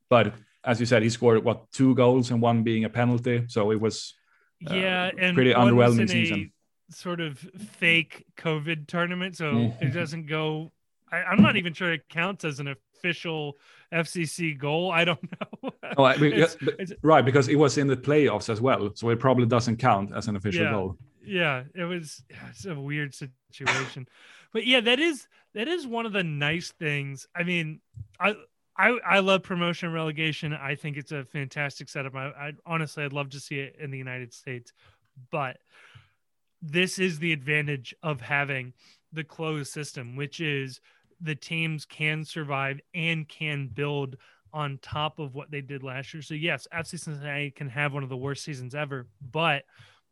Speaker 1: But as you said, he scored what two goals and one being a penalty, so it was
Speaker 2: uh, yeah, and
Speaker 1: pretty underwhelming season.
Speaker 2: Sort of fake COVID tournament, so mm-hmm. it doesn't go. I, I'm not even sure it counts as an official FCC goal. I don't know.
Speaker 1: oh, I mean, it's, it's, right, because it was in the playoffs as well, so it probably doesn't count as an official
Speaker 2: yeah,
Speaker 1: goal.
Speaker 2: Yeah, it was. It's a weird situation, but yeah, that is that is one of the nice things. I mean, I. I, I love promotion and relegation. I think it's a fantastic setup. I, I honestly, I'd love to see it in the United States, but this is the advantage of having the closed system, which is the teams can survive and can build on top of what they did last year. So yes, FC Cincinnati can have one of the worst seasons ever, but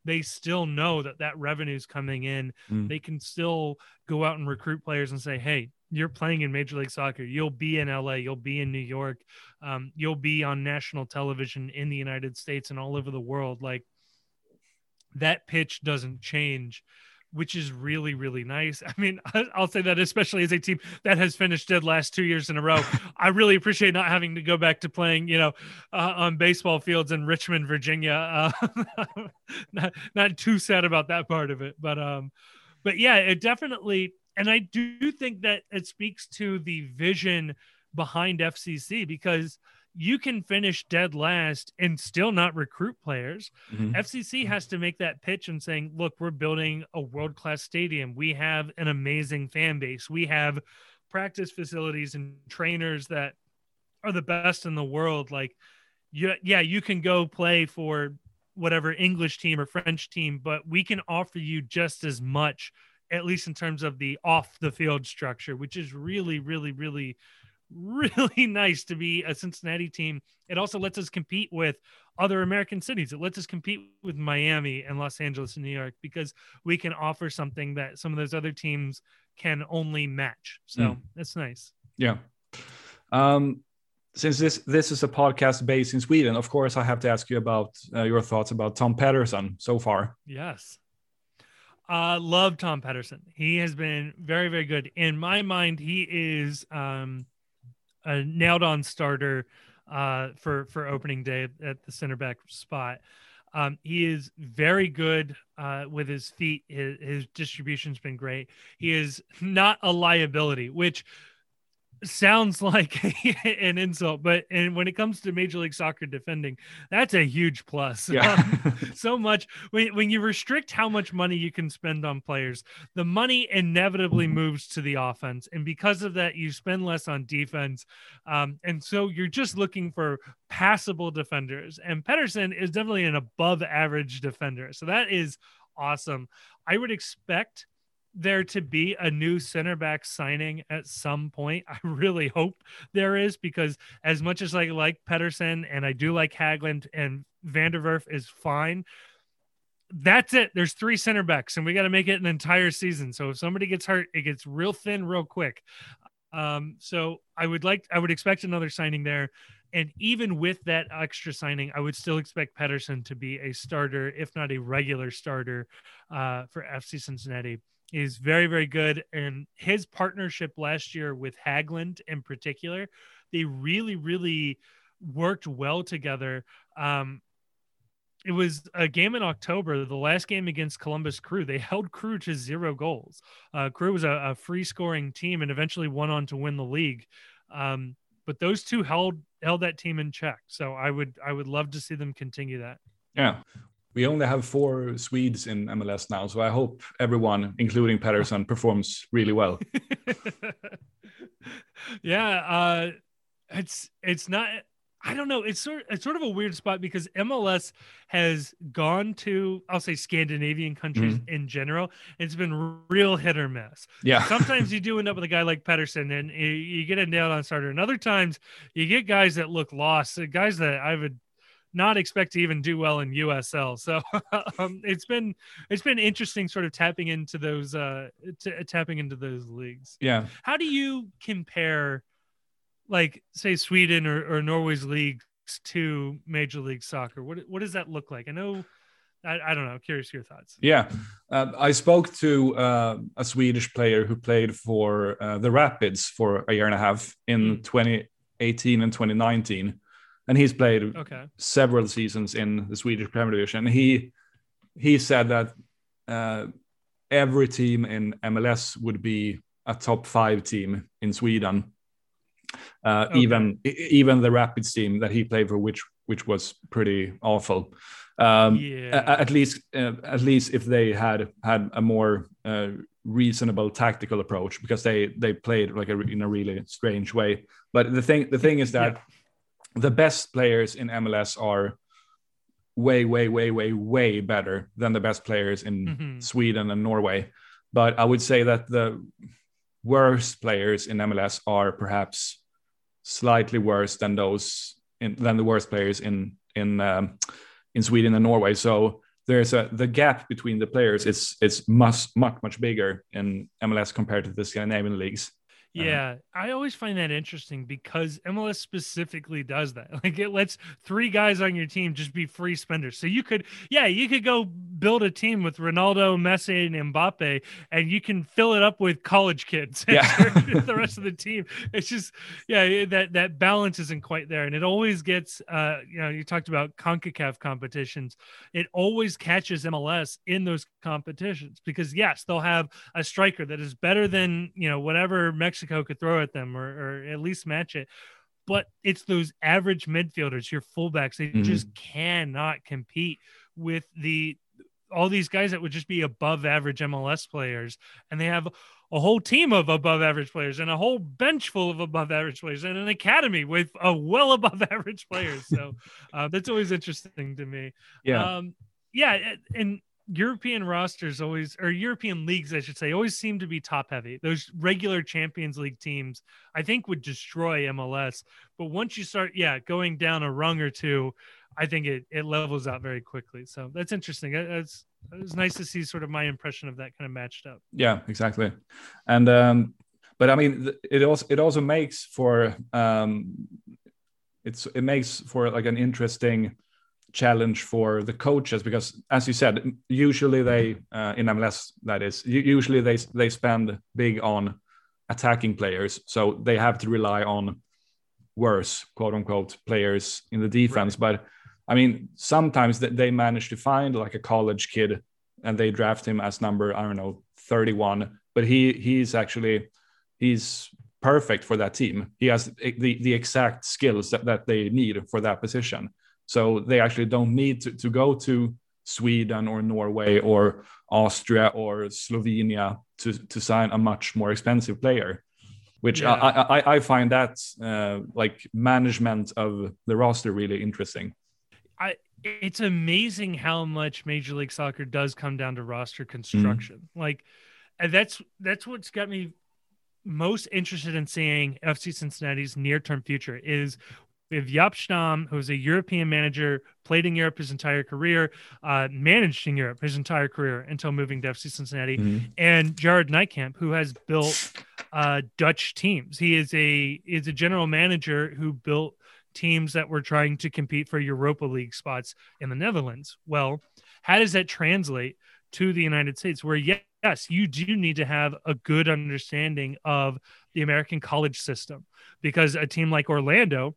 Speaker 2: they still know that that revenue is coming in. Mm. They can still go out and recruit players and say, "Hey, you're playing in Major League Soccer. You'll be in LA. You'll be in New York. Um, you'll be on national television in the United States and all over the world." Like that pitch doesn't change which is really really nice. I mean, I'll say that especially as a team that has finished dead last two years in a row, I really appreciate not having to go back to playing, you know, uh, on baseball fields in Richmond, Virginia. Uh, not not too sad about that part of it, but um, but yeah, it definitely, and I do think that it speaks to the vision behind FCC because you can finish dead last and still not recruit players. Mm-hmm. FCC has to make that pitch and saying, look, we're building a world class stadium. We have an amazing fan base. We have practice facilities and trainers that are the best in the world. Like, yeah, yeah, you can go play for whatever English team or French team, but we can offer you just as much, at least in terms of the off the field structure, which is really, really, really really nice to be a Cincinnati team. It also lets us compete with other American cities. It lets us compete with Miami and Los Angeles and New York because we can offer something that some of those other teams can only match. So mm. that's nice.
Speaker 1: Yeah. Um, since this this is a podcast based in Sweden, of course, I have to ask you about uh, your thoughts about Tom Pettersson so far.
Speaker 2: Yes. Uh, love Tom Pettersson. He has been very, very good. In my mind, he is um, a nailed on starter uh, for for opening day at the center back spot. Um, he is very good uh, with his feet. His, his distribution's been great. He is not a liability, which sounds like an insult, but and when it comes to Major League Soccer defending, that's a huge plus. Yeah. um, so much when when you restrict how much money you can spend on players, the money inevitably moves to the offense, and because of that, you spend less on defense, um, and so you're just looking for passable defenders. And Pettersson is definitely an above average defender, so that is awesome. I would expect there to be a new center back signing at some point. I really hope there is because as much as I like Pettersson and I do like Hagglund and van der Werff is fine. That's it. There's three center backs, and we got to make it an entire season. So if somebody gets hurt, it gets real thin real quick. Um, so I would like, I would expect another signing there. And even with that extra signing, I would still expect Pettersson to be a starter, if not a regular starter, uh, for FC Cincinnati is very very good and his partnership last year with Hagglund in particular they really really worked well together um it was a game in October, the last game against Columbus Crew. They held Crew to zero goals. Uh, Crew was a, a, free scoring team and eventually went on to win the league. Um, but those two held held that team in check. So I would I would love to see them continue that.
Speaker 1: Yeah we only have four Swedes in MLS now, so I hope everyone, including Pettersson, performs really well.
Speaker 2: yeah, uh, it's it's not. I don't know. It's sort it's sort of a weird spot because MLS has gone to I'll say Scandinavian countries mm-hmm. in general. It's been real hit or miss.
Speaker 1: Yeah.
Speaker 2: Sometimes you do end up with a guy like Pettersson and you get a nailed on starter, and other times you get guys that look lost, guys that I would not expect to even do well in USL. So um, it's been it's been interesting, sort of tapping into those uh, t- tapping into those leagues.
Speaker 1: Yeah.
Speaker 2: How do you compare, like, say Sweden or, or Norway's leagues to Major League Soccer? What what does that look like? I know. I, I don't know. Curious your thoughts.
Speaker 1: Yeah, uh, I spoke to uh, a Swedish player who played for uh, the Rapids for a year and a half in mm. 2018 and 2019 and he's played
Speaker 2: okay.
Speaker 1: several seasons in the Swedish Premier Division. He he said that uh, every team in MLS would be a top five team in Sweden. Uh, okay. Even even the Rapids team that he played for, which which was pretty awful. Um, yeah. At least uh, at least if they had had a more uh, reasonable tactical approach, because they they played like a, in a really strange way. But the thing the thing is that. Yeah the best players in MLS are way, way, way, way, way better than the best players in mm-hmm. Sweden and Norway. But I would say that the worst players in MLS are perhaps slightly worse than those in, than the worst players in in um, in Sweden and Norway. So there's a the gap between the players is is much much much bigger in MLS compared to the Scandinavian leagues.
Speaker 2: Uh-huh. Yeah, uh-huh. I always find that interesting because MLS specifically does that. Like it lets three guys on your team just be free spenders. So you could, yeah, you could go build a team with Ronaldo, Messi, and Mbappe, and you can fill it up with college kids.
Speaker 1: Yeah.
Speaker 2: the rest of the team. It's just, yeah, that that balance isn't quite there, and it always gets. Uh, you know, you talked about Concacaf competitions. It always catches MLS in those competitions because yes, they'll have a striker that is better than you know whatever Mexico could throw at them, or, or at least match it but it's those average midfielders, your fullbacks, they mm-hmm. just cannot compete with the all these guys that would just be above average MLS players, and they have a whole team of above average players and a whole bench full of above average players and an academy with a well above average players. So uh, that's always interesting to me.
Speaker 1: Yeah.
Speaker 2: Um, yeah. And European rosters always, or European leagues, I should say, always seem to be top heavy. Those regular Champions League teams, I think, would destroy MLS. But once you start, yeah, going down a rung or two, I think it, it levels out very quickly. So that's interesting. It's it's nice to see sort of my impression of that kind of matched up.
Speaker 1: Yeah, exactly. And um, but I mean, it also it also makes for um, it's it makes for like an interesting challenge for the coaches because as you said usually they uh, in MLS that is usually they they spend big on attacking players so they have to rely on worse quote unquote players in the defense right. but I mean, sometimes they manage to find like a college kid and they draft him as number, I don't know, 31, but he he's actually he's perfect for that team. He has the, the exact skills that, that they need for that position. So they actually don't need to, to go to Sweden or Norway or Austria or Slovenia to, to sign a much more expensive player, which yeah. I, I, I, find that uh, like management of the roster really interesting.
Speaker 2: I it's amazing how much Major League Soccer does come down to roster construction. Mm. Like that's that's what's got me most interested in seeing FC Cincinnati's near-term future is we have Jaap Stam, who's a European manager, played in Europe his entire career, uh, managed in Europe his entire career until moving to FC Cincinnati, mm-hmm. and Gerard Nijkamp, who has built uh, Dutch teams. He is a is a general manager who built teams that were trying to compete for Europa League spots in the Netherlands. Well, how does that translate to the United States? Where yes, you do need to have a good understanding of the American college system because a team like Orlando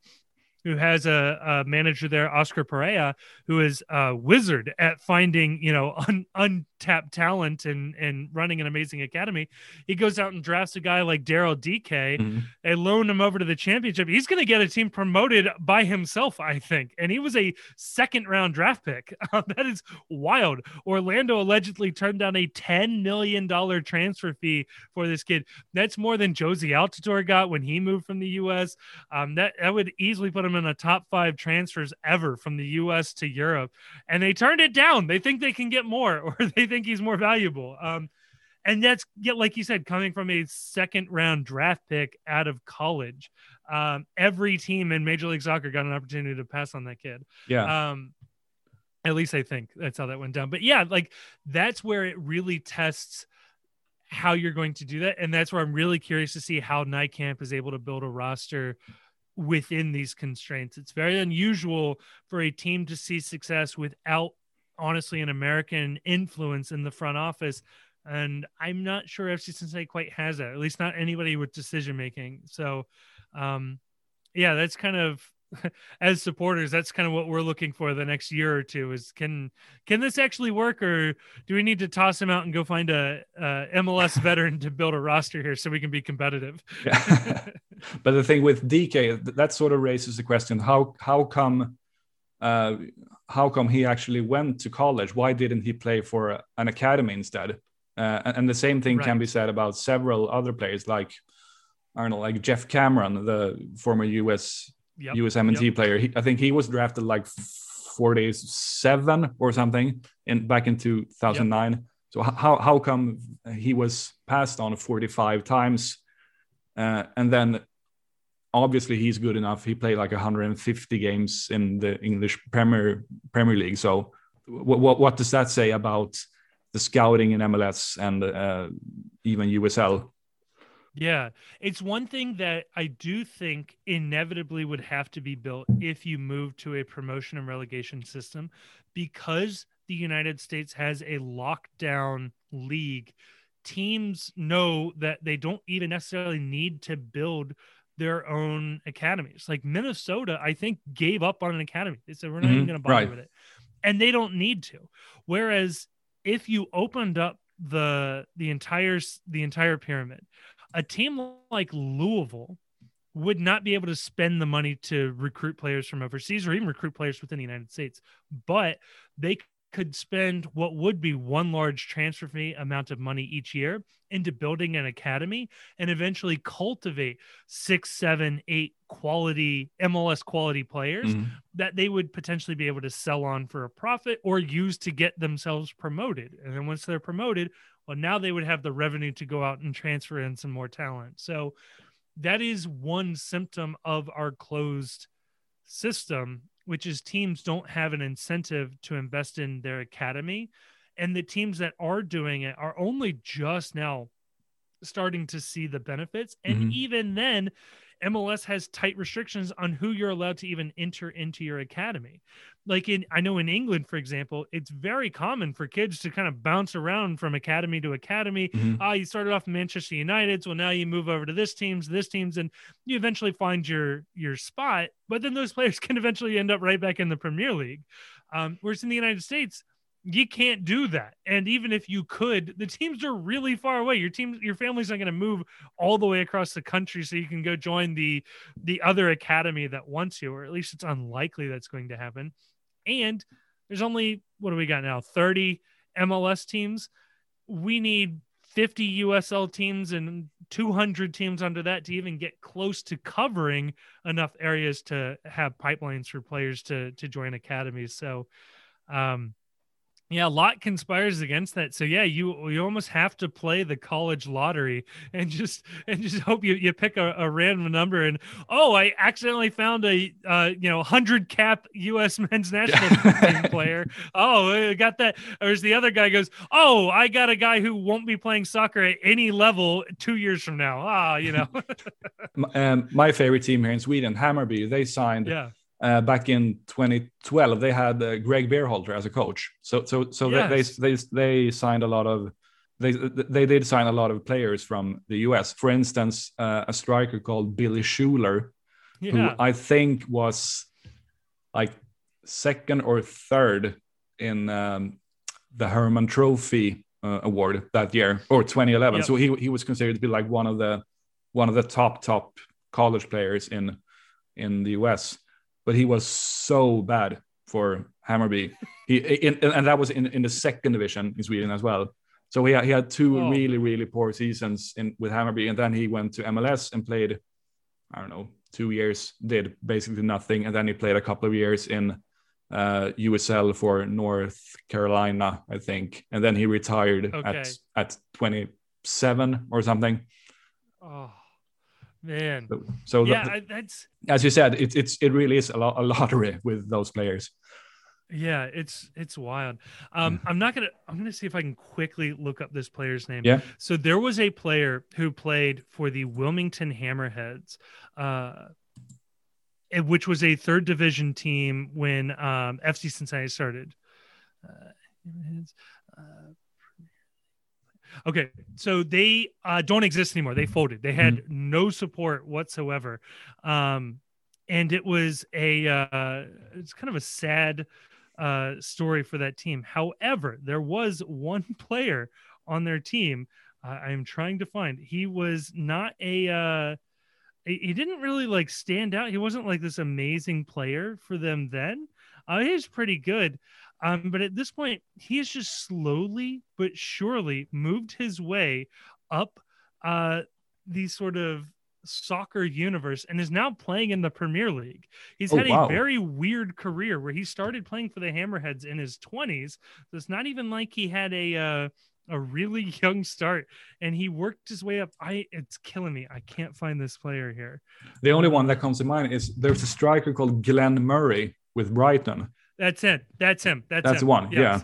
Speaker 2: who has a, a, manager there, Oscar Pareja, who is a wizard at finding, you know, un, untapped talent and and running an amazing academy. He goes out and drafts a guy like Daryl Dike. Mm-hmm. They loan him over to the championship. He's going to get a team promoted by himself, I think. And he was a second round draft pick. that is wild. Orlando allegedly turned down a $10 million transfer fee for this kid. That's more than Jozy Altidore got when he moved from the U.S. Um, that, that would easily put him in a top five transfers ever from the U.S. to Europe, and they turned it down. They think they can get more, or they think he's more valuable. Um, and that's yeah, like you said, coming from a second round draft pick out of college. Um, every team in Major League Soccer got an opportunity to pass on that kid.
Speaker 1: Yeah.
Speaker 2: Um, at least I think that's how that went down. But yeah, like that's where it really tests how you're going to do that. And that's where I'm really curious to see how Nijkamp is able to build a roster within these constraints. It's very unusual for a team to see success without honestly an American influence in the front office. And I'm not sure FC Cincinnati quite has that, at least not anybody with decision making. So, um, yeah, that's kind of as supporters, that's kind of what we're looking for the next year or two is can can this actually work or do we need to toss him out and go find a, a MLS veteran to build a roster here so we can be competitive?
Speaker 1: yeah. but the thing with Dike, that sort of raises the question: how how come uh, how come he actually went to college? Why didn't he play for an academy instead? Uh, and the same thing right. can be said about several other players, like I don't know, like Geoff Cameron, the former U.S yep. USMNT yep. player. He, I think he was drafted like 47 or something in back in 2009. Yep. So how how come he was passed on 45 times, uh, and then obviously he's good enough. He played like 150 games in the English Premier Premier League. So what what, what does that say about the scouting in MLS and uh, even USL?
Speaker 2: Yeah, it's one thing that I do think inevitably would have to be built if you move to a promotion and relegation system because the United States has a lockdown league, teams know that they don't even necessarily need to build their own academies. Like Minnesota, I think gave up on an academy. They said we're not mm-hmm. even going to bother right. with it, and they don't need to. Whereas if you opened up the the entire the entire pyramid, a team like Louisville would not be able to spend the money to recruit players from overseas or even recruit players within the United States, but they could spend what would be one large transfer fee amount of money each year into building an academy and eventually cultivate six, seven, eight quality MLS quality players mm-hmm. that they would potentially be able to sell on for a profit or use to get themselves promoted. And then once they're promoted, well, now they would have the revenue to go out and transfer in some more talent. So that is one symptom of our closed system which is teams don't have an incentive to invest in their academy. And the teams that are doing it are only just now starting to see the benefits. And mm-hmm. even then, MLS has tight restrictions on who you're allowed to even enter into your academy. Like in, I know in England, for example, it's very common for kids to kind of bounce around from academy to academy. Mm-hmm. Ah, you started off Manchester United, so now you move over to this team's, this team's, and you eventually find your your spot. But then those players can eventually end up right back in the Premier League. Um, whereas in the United States, you can't do that. And even if you could, the teams are really far away. Your team, your family's not going to move all the way across the country so you can go join the the other academy that wants you, or at least it's unlikely that's going to happen. And there's only what do we got now? 30 MLS teams. We need 50 USL teams and 200 teams under that to even get close to covering enough areas to have pipelines for players to to join academies. So um yeah, a lot conspires against that. So yeah, you you almost have to play the college lottery and just and just hope you, you pick a, a random number and oh, I accidentally found a uh, you know hundred cap U.S. men's national team player. Oh, I got that. Or the other guy goes, oh, I got a guy who won't be playing soccer at any level two years from now. Ah, you know.
Speaker 1: um, my favorite team here in Sweden, Hammarby, they signed.
Speaker 2: Yeah
Speaker 1: uh, back in 2012 they had uh, Greg Berhalter as a coach. So so so yes. they, they they signed a lot of they they did sign a lot of players from the US. For instance, uh, a striker called Billy Schuler, yeah. who I think was like second or third in um, the Hermann Trophy uh, award that year or 2011. Yep. So he he was considered to be like one of the one of the top top college players in in the US but he was so bad for Hammarby. He in, and that was in, in the second division in Sweden as well. So he had, he had two oh. really really poor seasons in with Hammarby, and then he went to MLS and played, I don't know, two years, did basically nothing, and then he played a couple of years in uh, USL for North Carolina, I think, and then he retired okay. at at 27 or something.
Speaker 2: Oh man.
Speaker 1: So, so
Speaker 2: yeah, the, that's
Speaker 1: as you said, it's it's it really is a, lot, a lottery with those players.
Speaker 2: Yeah, it's it's wild. Um, I'm not gonna. I'm gonna see if I can quickly look up this player's name.
Speaker 1: Yeah.
Speaker 2: So there was a player who played for the Wilmington Hammerheads, uh, which was a third division team when um, FC Cincinnati started. Uh, uh, Okay, so they uh, don't exist anymore. They folded. They had mm-hmm. no support whatsoever, um, and it was a uh, it's kind of a sad uh, story for that team. However, there was one player on their team. Uh, I'm trying to find. He was not a. Uh, he didn't really like stand out. He wasn't like this amazing player for them then. Uh, he was pretty good. Um, but at this point, he has just slowly but surely moved his way up uh, the sort of soccer universe and is now playing in the Premier League. He's oh, had wow. a very weird career where he started playing for the Hammerheads in his 20s. So it's not even like he had a uh, a really young start and he worked his way up. I it's killing me. I can't find this player here.
Speaker 1: The only one that comes to mind is there's a striker called Glenn Murray with Brighton.
Speaker 2: That's it. That's him. That's
Speaker 1: that's
Speaker 2: him.
Speaker 1: one. Yes. Yeah.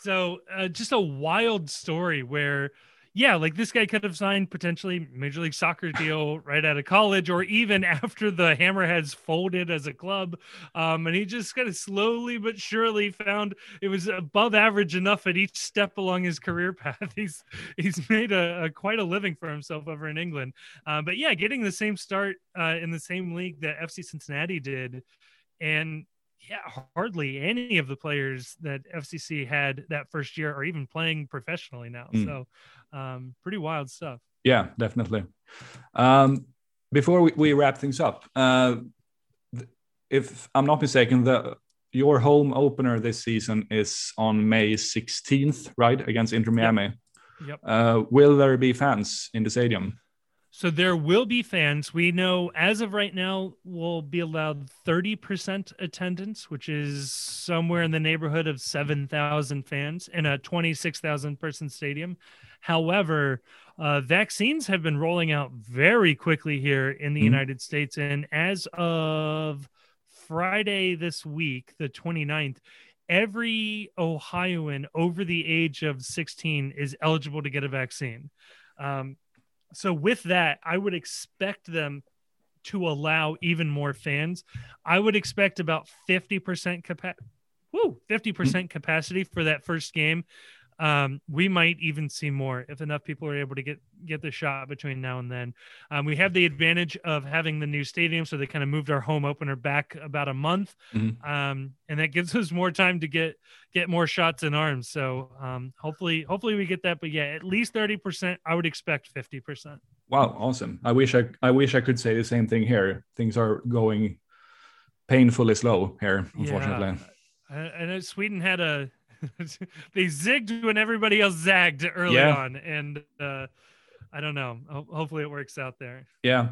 Speaker 2: So uh, just a wild story where yeah, like this guy could have signed potentially Major League Soccer deal right out of college, or even after the Hammerheads folded as a club. Um, and he just kind of slowly but surely found it was above average enough at each step along his career path. He's he's made a, a quite a living for himself over in England. Uh, but yeah, getting the same start uh, in the same league that FC Cincinnati did, and yeah, hardly any of the players that FCC had that first year are even playing professionally now. Mm. So, um, pretty wild stuff.
Speaker 1: Yeah, definitely. Um, before we, we, wrap things up, uh, if I'm not mistaken, the your home opener this season is on May 16th, right, against Inter Miami. Yep. yep. Uh, will there be fans in the stadium?
Speaker 2: So there will be fans. We know as of right now, we'll be allowed 30% attendance, which is somewhere in the neighborhood of 7,000 fans in a 26,000 person stadium. However, uh, vaccines have been rolling out very quickly here in the mm-hmm. United States. And as of Friday this week, the 29th, every Ohioan over the age of 16 is eligible to get a vaccine. Um, so with that, I would expect them to allow even more fans. I would expect about 50% capacity. Woo, 50% capacity for that first game um, we might even see more if enough people are able to get get the shot between now and then. Um, we have the advantage of having the new stadium, so they kind of moved our home opener back about a month, mm-hmm. um, and that gives us more time to get get more shots in arms. So um, hopefully, hopefully we get that. But yeah, at least thirty percent. I would expect fifty percent.
Speaker 1: Wow, awesome! I wish I I wish I could say the same thing here. Things are going painfully slow here, unfortunately.
Speaker 2: Yeah. I know Sweden had a they zigged when everybody else zagged early yeah. on, and uh, I don't know. Ho- hopefully, it works out there.
Speaker 1: Yeah,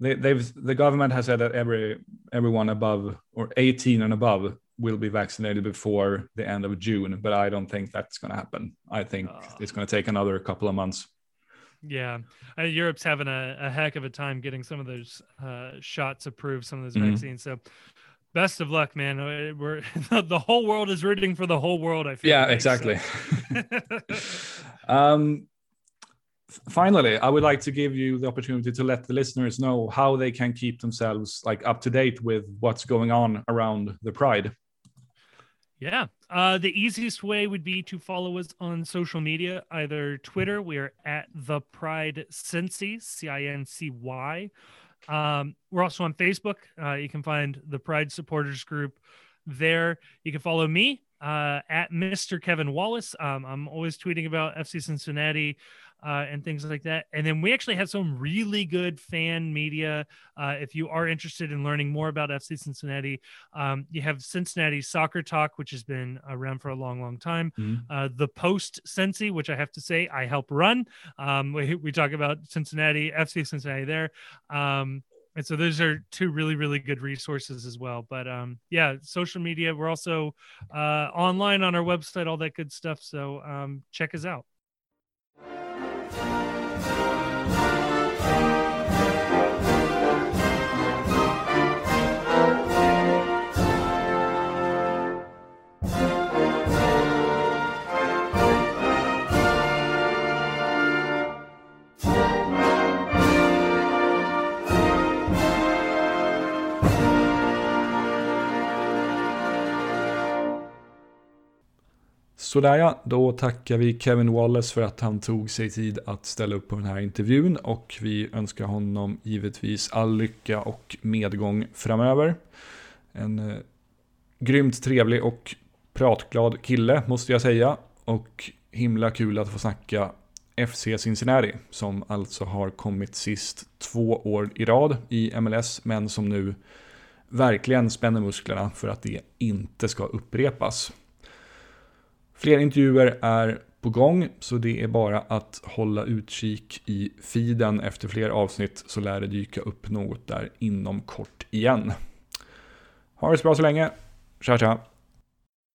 Speaker 1: they, they've the government has said that every everyone above or 18 and above will be vaccinated before the end of June, but I don't think that's going to happen. I think uh, it's going to take another couple of months.
Speaker 2: Yeah, uh, Europe's having a, a, heck of a time getting some of those uh, shots approved, some of those mm-hmm. vaccines. So best of luck, man. Uh, we're the whole world is rooting for the whole world. I feel.
Speaker 1: Yeah, like, exactly. So. um, finally, I would like to give you the opportunity to let the listeners know how they can keep themselves like up to date with what's going on around the Pride.
Speaker 2: Yeah. Uh, the easiest way would be to follow us on social media, either Twitter, we are at the Pride Cincy, C I N C Y, um, we're also on Facebook. Uh, you can find the Pride Supporters Group there. You can follow me uh, at Mr. Kevin Wallace. Um, I'm always tweeting about FC Cincinnati uh, and things like that. And then we actually have some really good fan media. Uh, if you are interested in learning more about FC Cincinnati, um, you have Cincinnati Soccer Talk, which has been around for a long, long time. Mm-hmm. Uh, the Post Cincy, which I have to say I help run. Um, we, we talk about Cincinnati, FC Cincinnati there. Um, and so those are two really really good resources as well but um yeah social media we're also uh online on our website all that good stuff so um check us out
Speaker 1: Sådär ja, då tackar vi Kevin Wallace för att han tog sig tid att ställa upp på den här intervjun och vi önskar honom givetvis all lycka och medgång framöver. En eh, grymt trevlig och pratglad kille måste jag säga och himla kul att få snacka FC Cincinnati som alltså har kommit sist två år i rad i MLS men som nu verkligen spänner musklerna för att det inte ska upprepas. Fler intervjuer är på gång, så det är bara att hålla utkik i feeden efter fler avsnitt så lär det dyka upp något där inom kort igen. Ha det så bra så länge. Tja tja!